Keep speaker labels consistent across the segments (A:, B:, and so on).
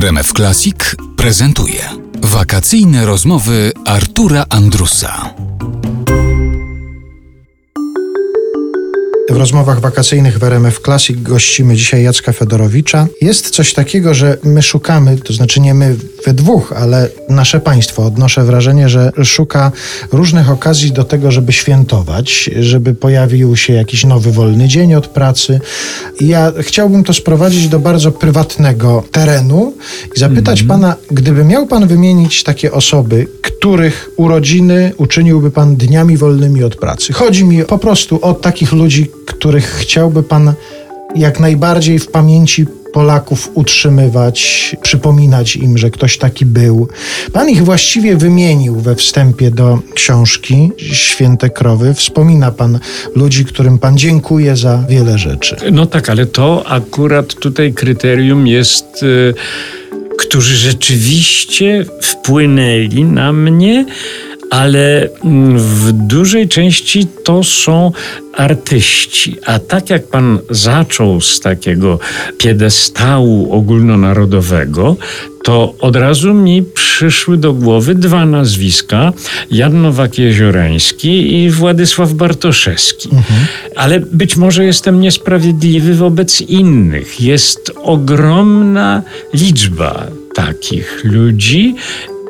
A: RMF Classic prezentuje wakacyjne rozmowy Artura Andrusa.
B: W rozmowach wakacyjnych w RMF Classic gościmy dzisiaj Jacka Fedorowicza. Jest coś takiego, że my szukamy, to znaczy nie my we dwóch, ale nasze państwo, odnoszę wrażenie, że szuka różnych okazji do tego, żeby świętować, żeby pojawił się jakiś nowy wolny dzień od pracy. Ja chciałbym to sprowadzić do bardzo prywatnego terenu i zapytać
C: Mhm.
B: pana, gdyby miał pan wymienić takie osoby, których urodziny uczyniłby pan dniami wolnymi od pracy. Chodzi mi po prostu o takich ludzi, których chciałby pan jak najbardziej w pamięci Polaków utrzymywać, przypominać im, że ktoś taki był. Pan ich właściwie wymienił we wstępie do książki Święte Krowy. Wspomina pan ludzi, którym pan dziękuję za wiele rzeczy.
C: No tak, ale to akurat tutaj kryterium jest, y, którzy rzeczywiście wpłynęli na mnie, ale mm, w dużej części to są artyści. A tak jak pan zaczął z takiego piedestału ogólnonarodowego, to od razu mi przyszły do głowy dwa nazwiska: Jan Nowak-Jeziorański i Władysław Bartoszewski. Ale być może jestem niesprawiedliwy wobec innych. Jest ogromna liczba takich ludzi.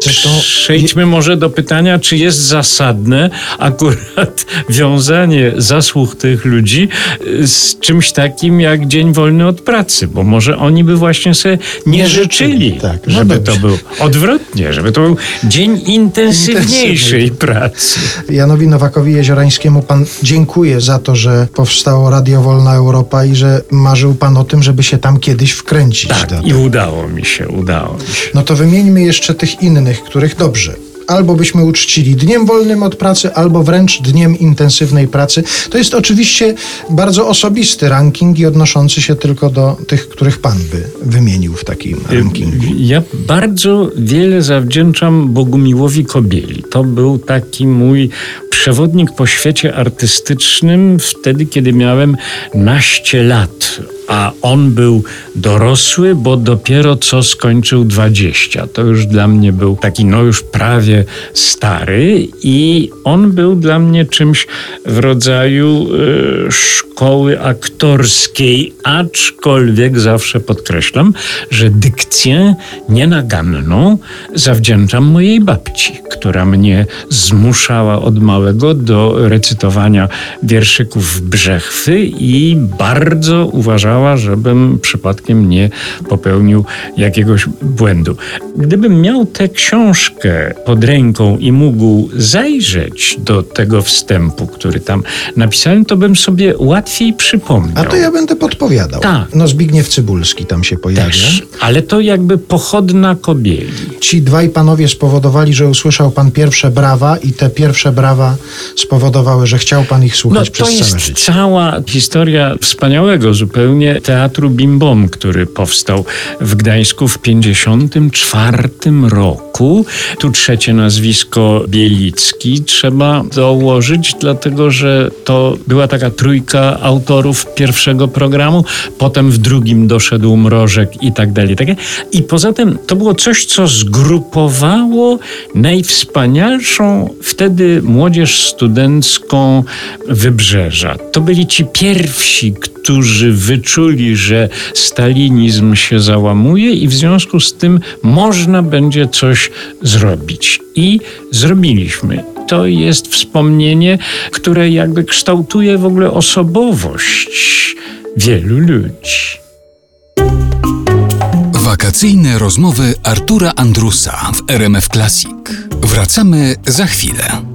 B: Zresztą
C: Przejdźmy może do pytania, czy jest zasadne akurat wiązanie zasług tych ludzi y, z czymś takim jak Dzień Wolny od Pracy, bo może oni by właśnie sobie nie,
B: Nie
C: życzyli,
B: życzyli, tak. No
C: żeby
B: dobrze.
C: to był odwrotnie, żeby to był dzień intensywniejszej pracy.
B: Janowi Nowakowi Jeziorańskiemu pan dziękuję za to, że powstało Radio Wolna Europa i że marzył pan o tym, żeby się tam kiedyś wkręcić.
C: Tak, i udało mi się, udało mi się.
B: No to wymieńmy jeszcze tych innych, których dobrze. Albo byśmy uczcili dniem wolnym od pracy, albo wręcz dniem intensywnej pracy. To jest oczywiście bardzo osobisty ranking i odnoszący się tylko do tych, których pan by wymienił w takim rankingu.
C: Ja bardzo wiele zawdzięczam Bogumiłowi Kobieli. To był taki mój przewodnik po świecie artystycznym wtedy, kiedy miałem naście lat. A on był dorosły, bo dopiero co skończył 20. To już dla mnie był taki, no już prawie stary, i on był dla mnie czymś w rodzaju e, szkoły aktorskiej, aczkolwiek zawsze podkreślam, że dykcję nienaganną zawdzięczam mojej babci, która mnie zmuszała od małego do recytowania wierszyków Brzechwy i bardzo uważała, żebym przypadkiem nie popełnił jakiegoś błędu. Gdybym miał tę książkę pod ręką i mógł zajrzeć do tego wstępu, który tam napisałem, to bym sobie łatwiej przypomniał.
B: A to ja będę podpowiadał.
C: Tak.
B: No Zbigniew Cybulski tam się pojawia.
C: Też, ale to jakby pochodna kobieli.
B: Ci dwaj panowie spowodowali, że usłyszał pan pierwsze brawa i te pierwsze brawa spowodowały, że chciał pan ich
C: No
B: słuchać
C: to
B: przez całe
C: jest
B: życie.
C: cała historia wspaniałego zupełnie teatru Bim Bom, który powstał w Gdańsku w 54 roku. Tu trzecie nazwisko Bielicki trzeba dołożyć, dlatego że to była taka trójka autorów pierwszego programu, potem w drugim doszedł Mrożek i tak tak dalej. I poza tym to było coś, co zgrupowało najwspanialszą wtedy młodzież studencką Wybrzeża. To byli ci pierwsi, którzy wyczuli, że stalinizm się załamuje i w związku z tym można będzie coś zrobić. I zrobiliśmy. To jest wspomnienie, które jakby kształtuje w ogóle osobowość wielu ludzi.
A: Wakacyjne rozmowy Artura Andrusa w RMF Classic. Wracamy za chwilę.